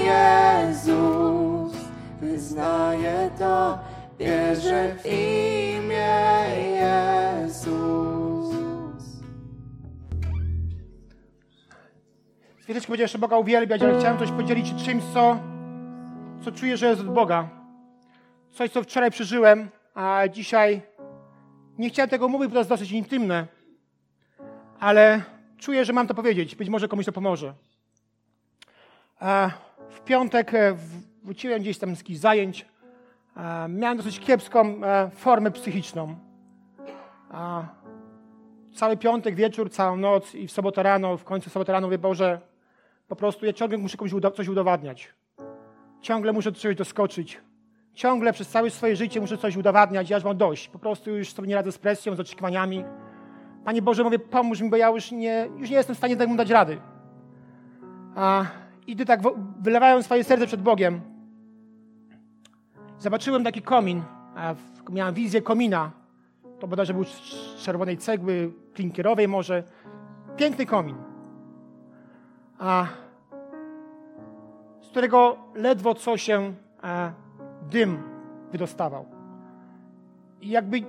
Jezus. Wyznaję to, wierzę w imię Jezus. Chwileczkę będzie jeszcze Boga uwielbiać, ale chciałem coś podzielić czymś, co, co czuję, że jest od Boga. Coś, co wczoraj przeżyłem, a dzisiaj nie chciałem tego mówić, bo to jest dosyć intymne, ale czuję, że mam to powiedzieć. Być może komuś to pomoże. E, W piątek e, wróciłem gdzieś tam z jakichś zajęć. E, Miałem dosyć kiepską formę psychiczną. Cały piątek wieczór, całą noc i w sobotę rano, w końcu soboty rano mówię, Boże, po prostu ja ciągle muszę komuś coś udowadniać. Ciągle muszę do czegoś doskoczyć. Ciągle przez całe swoje życie muszę coś udowadniać. Ja już mam dość. Po prostu już sobie nie radzę z presją, z oczekiwaniami. Panie Boże, mówię, pomóż mi, bo ja już nie, już nie jestem w stanie temu dać rady. A, I gdy tak wylewałem swoje serce przed Bogiem, zobaczyłem taki komin. A miałem wizję komina. To bodajże był z czerwonej cegły, klinkierowej może. Piękny komin. A, z którego ledwo co się e, dym wydostawał. I jakby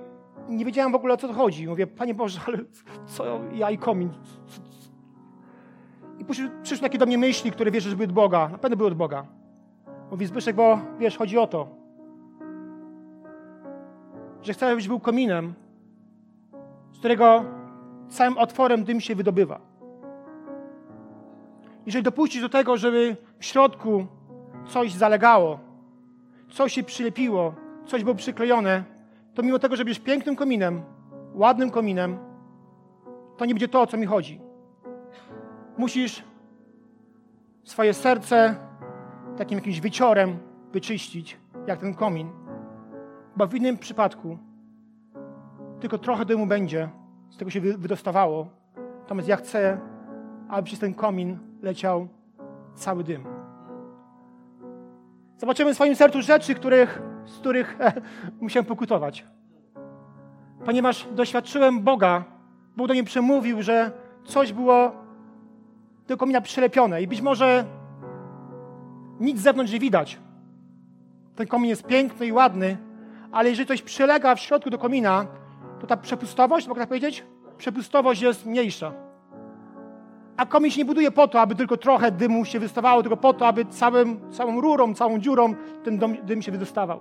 nie wiedziałem w ogóle o co to chodzi. Mówię, Panie Boże, ale co ja i komin? Co- co- I przyszły, takie do mnie myśli, które wierzę, że były od Boga. Na pewno były od Boga. Mówi Zbyszek, bo wiesz, chodzi o to, że chcę, żebyś był kominem, z którego całym otworem dym się wydobywa. Jeżeli dopuścisz do tego, żeby w środku coś zalegało, coś się przylepiło, coś było przyklejone, to mimo tego, że będziesz pięknym kominem, ładnym kominem, to nie będzie to, o co mi chodzi. Musisz swoje serce takim jakimś wyciorem wyczyścić, jak ten komin, bo w innym przypadku tylko trochę dymu będzie, z tego się wy- wydostawało. Natomiast ja chcę, aby przez ten komin leciał cały dym. Zobaczymy w swoim sercu rzeczy, których, z których musiałem pokutować. Ponieważ doświadczyłem Boga, Bóg do mnie przemówił, że coś było do komina przylepione i być może nic z zewnątrz nie widać. Ten komin jest piękny i ładny, ale jeżeli coś przylega w środku do komina, to ta przepustowość, mogę tak powiedzieć? Przepustowość jest mniejsza. A komin się nie buduje po to, aby tylko trochę dymu się wystawało, tylko po to, aby całym, całą rurą, całą dziurą ten dom, dym się wydostawał.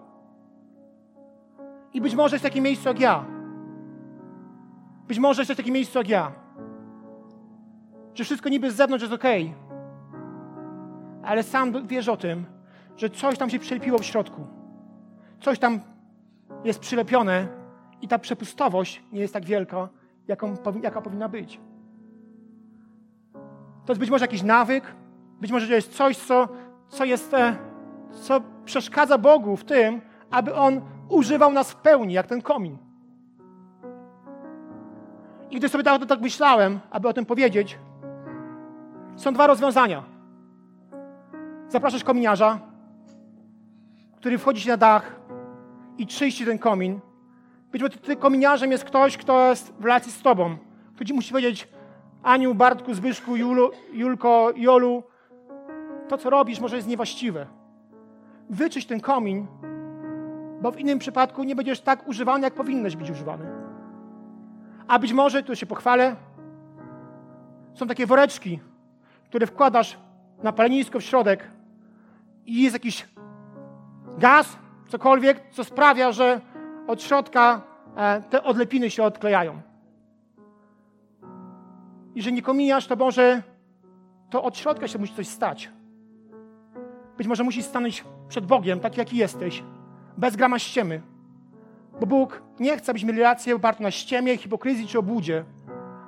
I być może jest takie miejsce jak ja. Być może jest takie miejsce jak ja. Że wszystko niby z zewnątrz jest ok, ale sam wiesz o tym, że coś tam się przylepiło w środku. Coś tam jest przylepione i ta przepustowość nie jest tak wielka, jaką, jaka powinna być. To jest być może jakiś nawyk, być może to jest coś, co, co jest, e, co przeszkadza Bogu w tym, aby On używał nas w pełni, jak ten komin. I gdy sobie tak, tak myślałem, aby o tym powiedzieć, są dwa rozwiązania. Zapraszasz kominiarza, który wchodzi ci na dach i czyści ten komin Być może ty kominiarzem jest ktoś, kto jest w relacji z tobą. Kto ci musi powiedzieć, Aniu, Bartku, Zbyszku, Julu, Julko, Jolu, to co robisz może jest niewłaściwe. Wyczyść ten komin, bo w innym przypadku nie będziesz tak używany, jak powinieneś być używany. A być może, tu się pochwalę, są takie woreczki, które wkładasz na palenisko w środek i jest jakiś gaz, cokolwiek, co sprawia, że od środka e, te odlepiny się odklejają. Jeżeli nie kominiasz, to może to od środka się musi coś stać. Być może musisz stanąć przed Bogiem, tak jaki jesteś, bez grama ściemy. Bo Bóg nie chce, abyśmy mieli relację opartą na ściemie, hipokryzji czy obłudzie,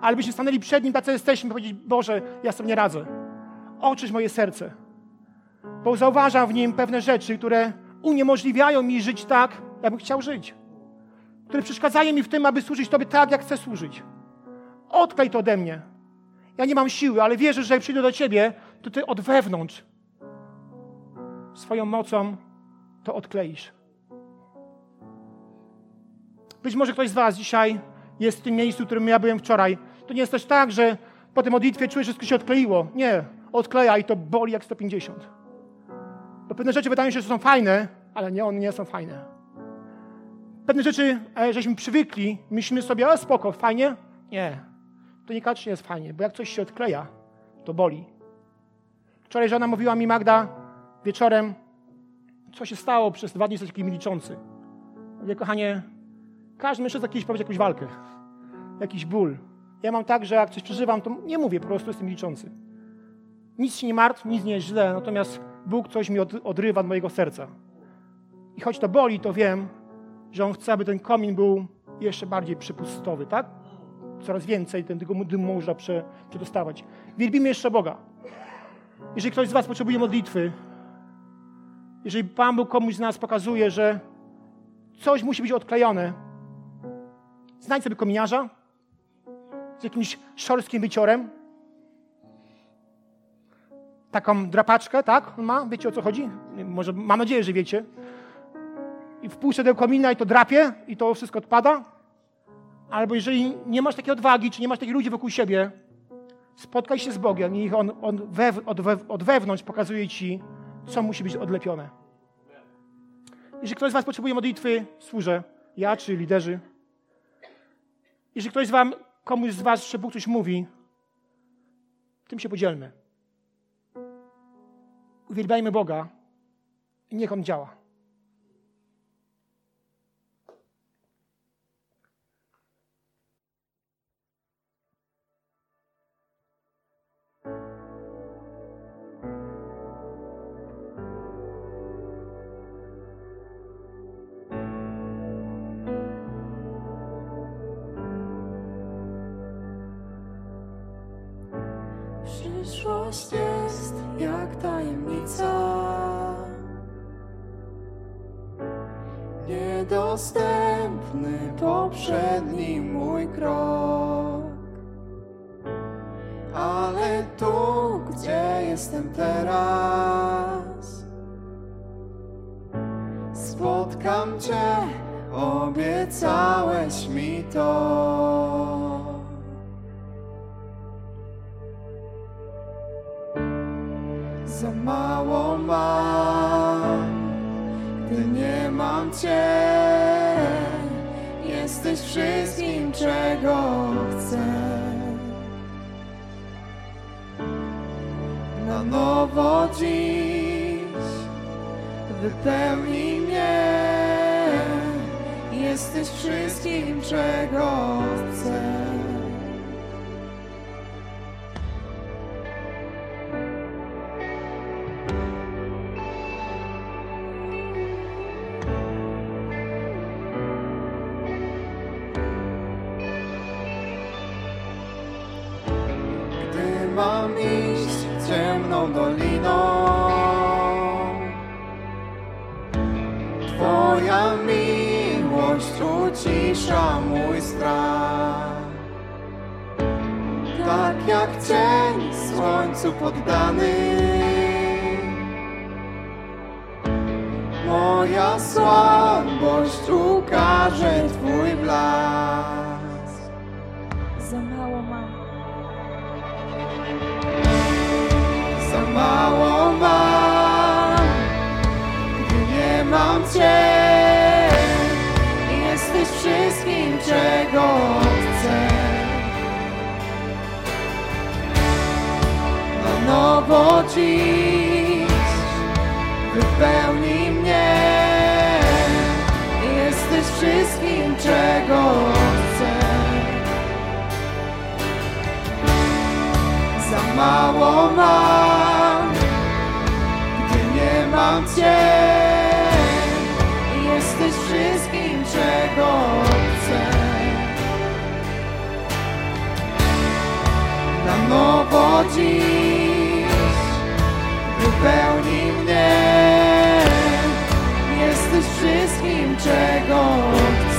ale byśmy stanęli przed Nim, tacy jesteśmy, i powiedzieć, Boże, ja sobie nie radzę. Oczyś moje serce. Bo zauważam w Nim pewne rzeczy, które uniemożliwiają mi żyć tak, jakbym chciał żyć. Które przeszkadzają mi w tym, aby służyć Tobie tak, jak chcę służyć. Odklej to ode mnie. Ja nie mam siły, ale wierzę, że jak przyjdę do Ciebie, to Ty od wewnątrz swoją mocą to odkleisz. Być może ktoś z Was dzisiaj jest w tym miejscu, w którym ja byłem wczoraj. To nie jest też tak, że po tej modlitwie czujesz, że wszystko się odkleiło. Nie, odkleja i to boli jak 150. Bo pewne rzeczy wydają się, że są fajne, ale nie, one nie są fajne. Pewne rzeczy, e, żeśmy przywykli, myślimy sobie, o spoko, fajnie. Nie, to niekoniecznie jest fajnie, bo jak coś się odkleja, to boli. Wczoraj żona mówiła mi, Magda, wieczorem, co się stało przez dwa dni, jesteś taki milczący. Mówię, kochanie, każdy mężczyzna kiedyś prowadzi jakąś walkę, jakiś ból. Ja mam tak, że jak coś przeżywam, to nie mówię, po prostu jestem milczący. Nic się nie martw, nic nie jest źle, natomiast Bóg coś mi od, odrywa od mojego serca. I choć to boli, to wiem, że On chce, aby ten komin był jeszcze bardziej przypustowy, tak? Coraz więcej tego dymu można prze, przedostawać. Wielbimy jeszcze Boga. Jeżeli ktoś z Was potrzebuje modlitwy, jeżeli Pan Bóg komuś z nas pokazuje, że coś musi być odklejone, znajdź sobie kominiarza z jakimś szorskim wyciorem, taką drapaczkę, tak? On ma, wiecie o co chodzi? Może, mam nadzieję, że wiecie. I wpuszczę do komina i to drapie i to wszystko odpada. Albo jeżeli nie masz takiej odwagi, czy nie masz takich ludzi wokół siebie, spotkaj się z Bogiem i On, on we, od, we, od wewnątrz pokazuje Ci, co musi być odlepione. Jeżeli ktoś z Was potrzebuje modlitwy, służę. Ja czy liderzy. Jeżeli ktoś z Wam, komuś z Was, że Bóg coś mówi, tym się podzielmy. Uwielbiajmy Boga i niech On działa. Mój strach Tak jak cień słońcu poddany Moja słabość ukaże Twój blask. Za mało mam. Za mało mam, gdy nie mam Cię. Czego chcę. Na nowo dziś wypełnij mnie. Jesteś wszystkim, czego chcę. Za mało mam, gdy nie mam Cię. Jesteś wszystkim, czego chcę. Na nowo dziś wypełnij mnie. Jesteś wszystkim, czego chcę.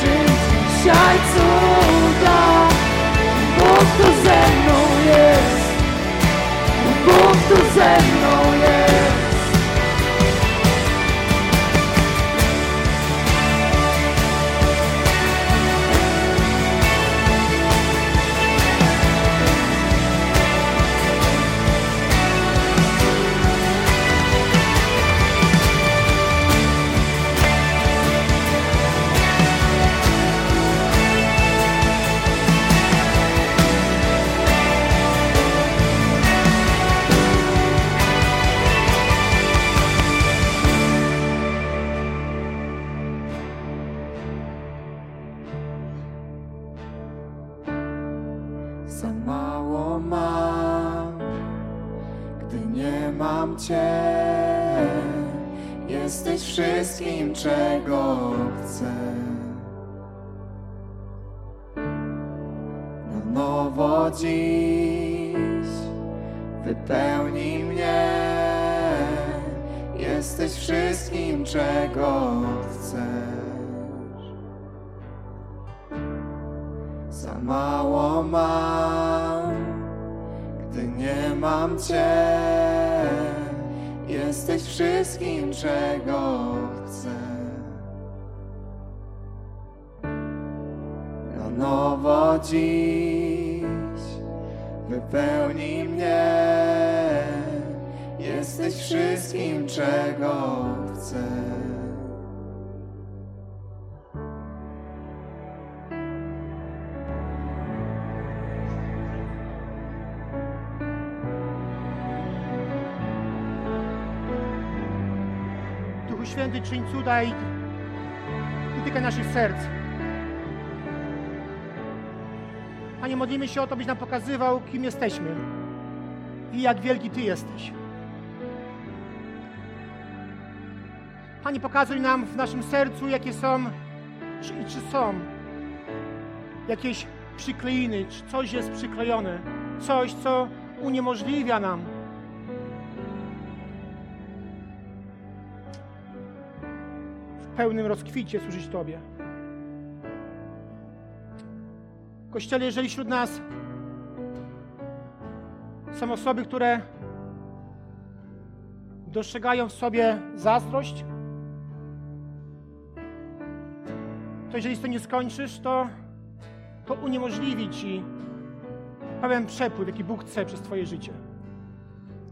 Czyń dzisiaj cuda. Bóg tu ze mną jest. Bóg tu ze mną czego chcę. Na nowo dziś wypełnij mnie. Jesteś wszystkim, czego chcesz. Za mało mam, gdy nie mam Cię. Jesteś wszystkim, czego chcę. Dziś wypełnij mnie. Jesteś wszystkim, czego chcę. Duchu Święty, czyń cuda i dotykaj naszych serc. Panie, modlimy się o to, byś nam pokazywał, kim jesteśmy i jak wielki Ty jesteś. Panie, pokazuj nam w naszym sercu, jakie są, czy, czy są jakieś przykleiny, czy coś jest przyklejone, coś, co uniemożliwia nam w pełnym rozkwicie służyć Tobie. Kościele, jeżeli wśród nas są osoby, które dostrzegają w sobie zazdrość, to jeżeli z tym nie skończysz, to, to uniemożliwi ci pełen przepływ, jaki Bóg chce przez Twoje życie.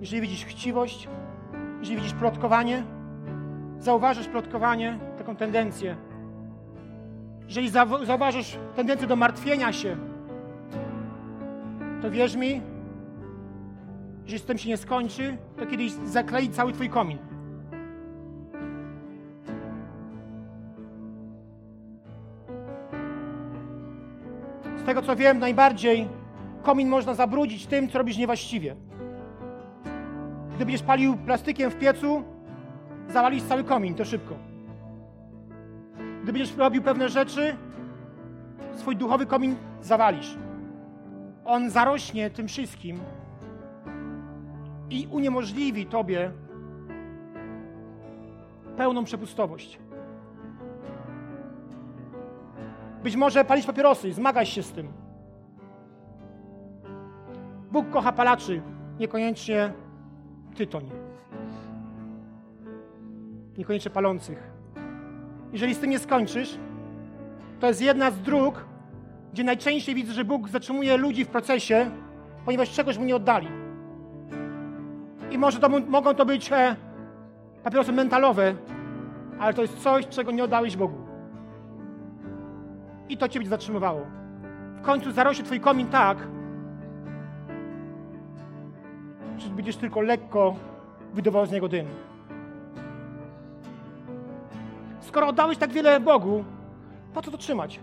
Jeżeli widzisz chciwość, jeżeli widzisz plotkowanie, zauważysz plotkowanie, taką tendencję. Jeżeli zau- zauważysz tendencję do martwienia się, to wierz mi, że z tym się nie skończy, to kiedyś zaklei cały Twój komin. Z tego co wiem, najbardziej komin można zabrudzić tym, co robisz niewłaściwie. Gdy będziesz palił plastykiem w piecu, zawalisz cały komin, to szybko. Gdy będziesz robił pewne rzeczy, swój duchowy komin zawalisz. On zarośnie tym wszystkim i uniemożliwi tobie pełną przepustowość. Być może palić papierosy, zmagaj się z tym. Bóg kocha palaczy, niekoniecznie tytoń. Niekoniecznie palących. Jeżeli z tym nie skończysz, to jest jedna z dróg, gdzie najczęściej widzę, że Bóg zatrzymuje ludzi w procesie, ponieważ czegoś mu nie oddali. I może to, mogą to być e, papierosy mentalowe, ale to jest coś, czego nie oddałeś Bogu. I to cię będzie zatrzymywało. W końcu zarośnie twój komin tak, że będziesz tylko lekko wydobywał z niego dym. Skoro oddałeś tak wiele Bogu, po co to trzymać?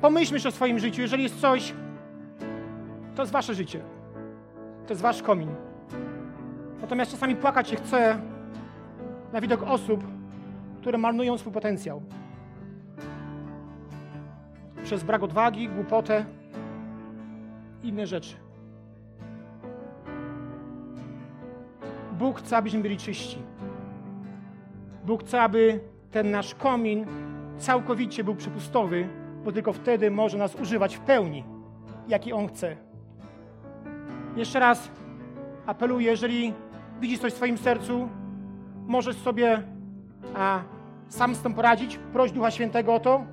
Pomyślmy o swoim życiu. Jeżeli jest coś, to jest wasze życie. To jest wasz komin. Natomiast czasami płakać się chce na widok osób, które marnują swój potencjał. Przez brak odwagi, głupotę inne rzeczy. Bóg chce, abyśmy byli czyści. Bóg chce, aby ten nasz komin całkowicie był przepustowy, bo tylko wtedy może nas używać w pełni, jaki On chce. Jeszcze raz apeluję, jeżeli widzisz coś w swoim sercu, możesz sobie a, sam z tym poradzić, proś Ducha Świętego o to,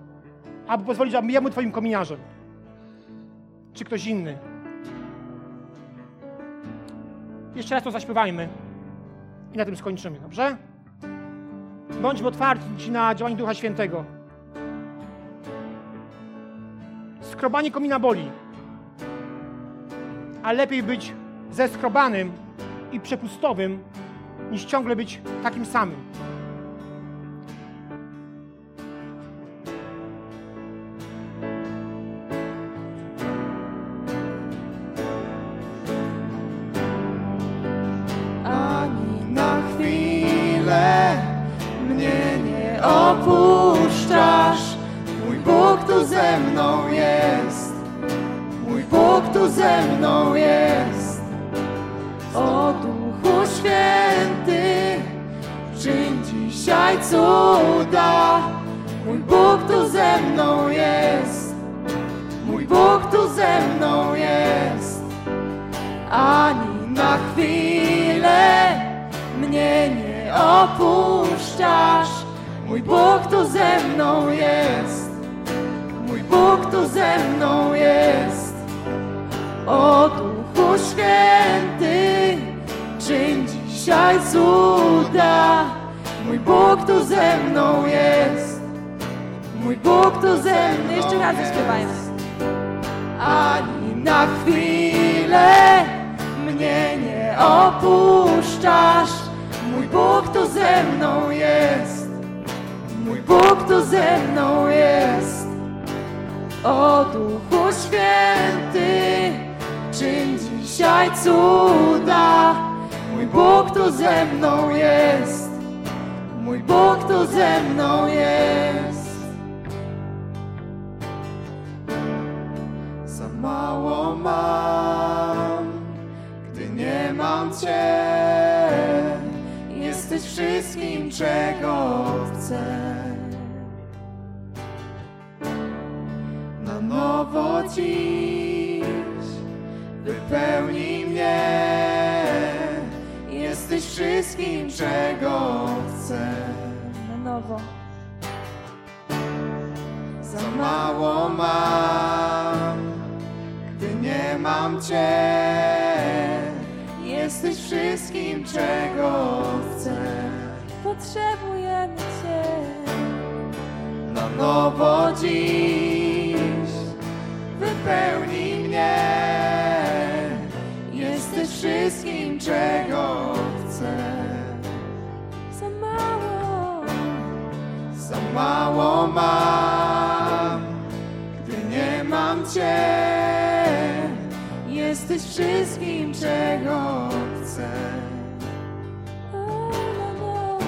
aby pozwolić, abym ja był Twoim kominiarzem. Czy ktoś inny. Jeszcze raz to zaśpiewajmy i na tym skończymy, dobrze? Bądźmy otwarci na działanie Ducha Świętego. Skrobanie komina boli. A lepiej być zeskrobanym i przepustowym, niż ciągle być takim samym. Na chwilę mnie nie opuszczasz. Mój Bóg tu ze mną jest. Mój Bóg tu ze mną jest. O Duchu Święty, czyń dzisiaj cuda. Mój Bóg tu ze mną jest. Mój Bóg tu ze mną jest. Mam, gdy nie mam Cię. Jesteś wszystkim, czego chcę. Na nowo dziś wypełnij mnie. Jesteś wszystkim, czego chcę. Na nowo. mało mam, mam Cię. Jesteś wszystkim, czego chcę. Potrzebujemy Cię. Na nowo dziś wypełnij mnie. Jesteś wszystkim, czego chcę. Za mało, Za mało mam, gdy nie mam Cię. Wszystkim, czego chcę. na nowo.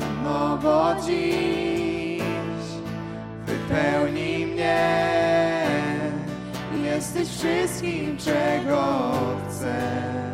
Na nowo dziś wypełnij mnie. Jesteś wszystkim, czego chcę.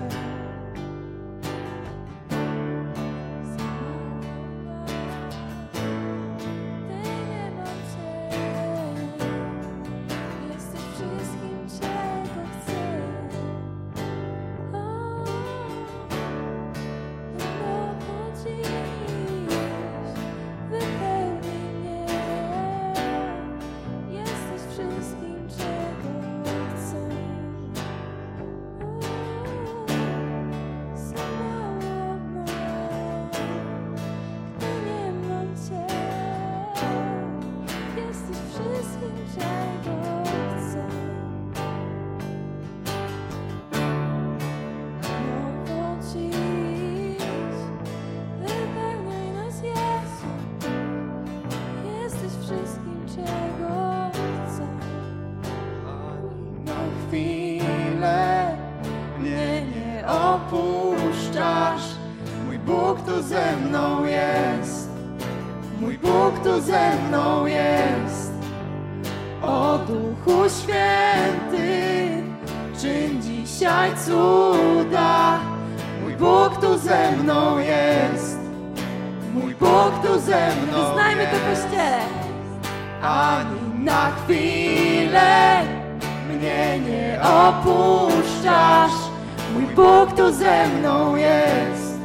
Tu ze mną jest.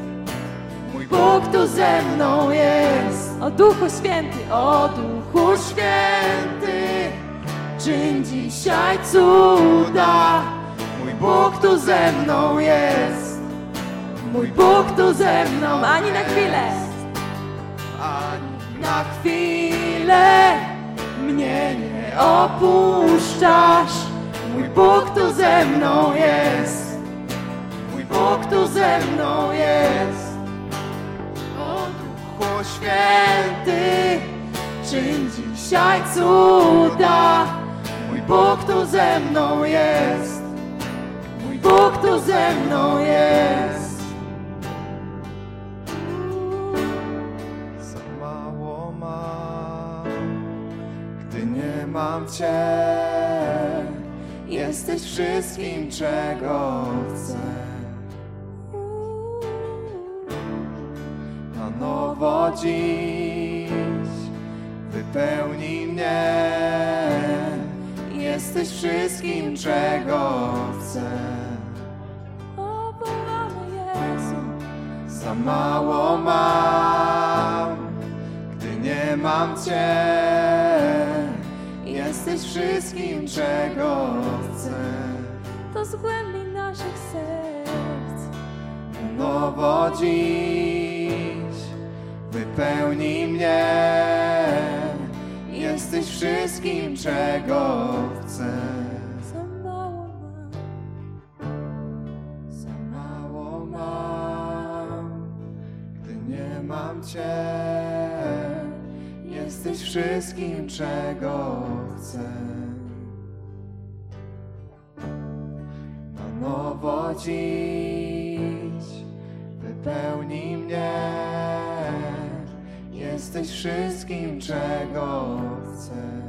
Mój Bóg tu ze mną jest. O Duchu Święty, O Duchu Święty, czyń dzisiaj cuda. Mój Bóg tu ze mną jest. Mój Bóg tu ze mną ani na chwilę. ani na chwilę mnie nie opuszczasz. Mój Bóg tu ze mną jest. Bóg tu ze mną jest. O Duchu Święty, czyń dzisiaj cuda. Mój Bóg tu ze mną jest. Mój Bóg tu ze mną jest. Za mało mam, gdy nie mam Cię. Jesteś wszystkim, czego chcę. Nowo dziś wypełnij mnie. Jesteś wszystkim, czego chcę. O, wołamy Jezu. Za mało mam, gdy nie mam Cię. Jesteś wszystkim, czego chcę. To z głębi naszych serc. Nowo dziś wypełnij mnie. Jesteś wszystkim, czego chcę. Za mało mam. Za mało mam, gdy nie mam Cię. Jesteś wszystkim, czego chcę. Na nowo dziś wypełnij mnie. Jesteś wszystkim, czego chcę.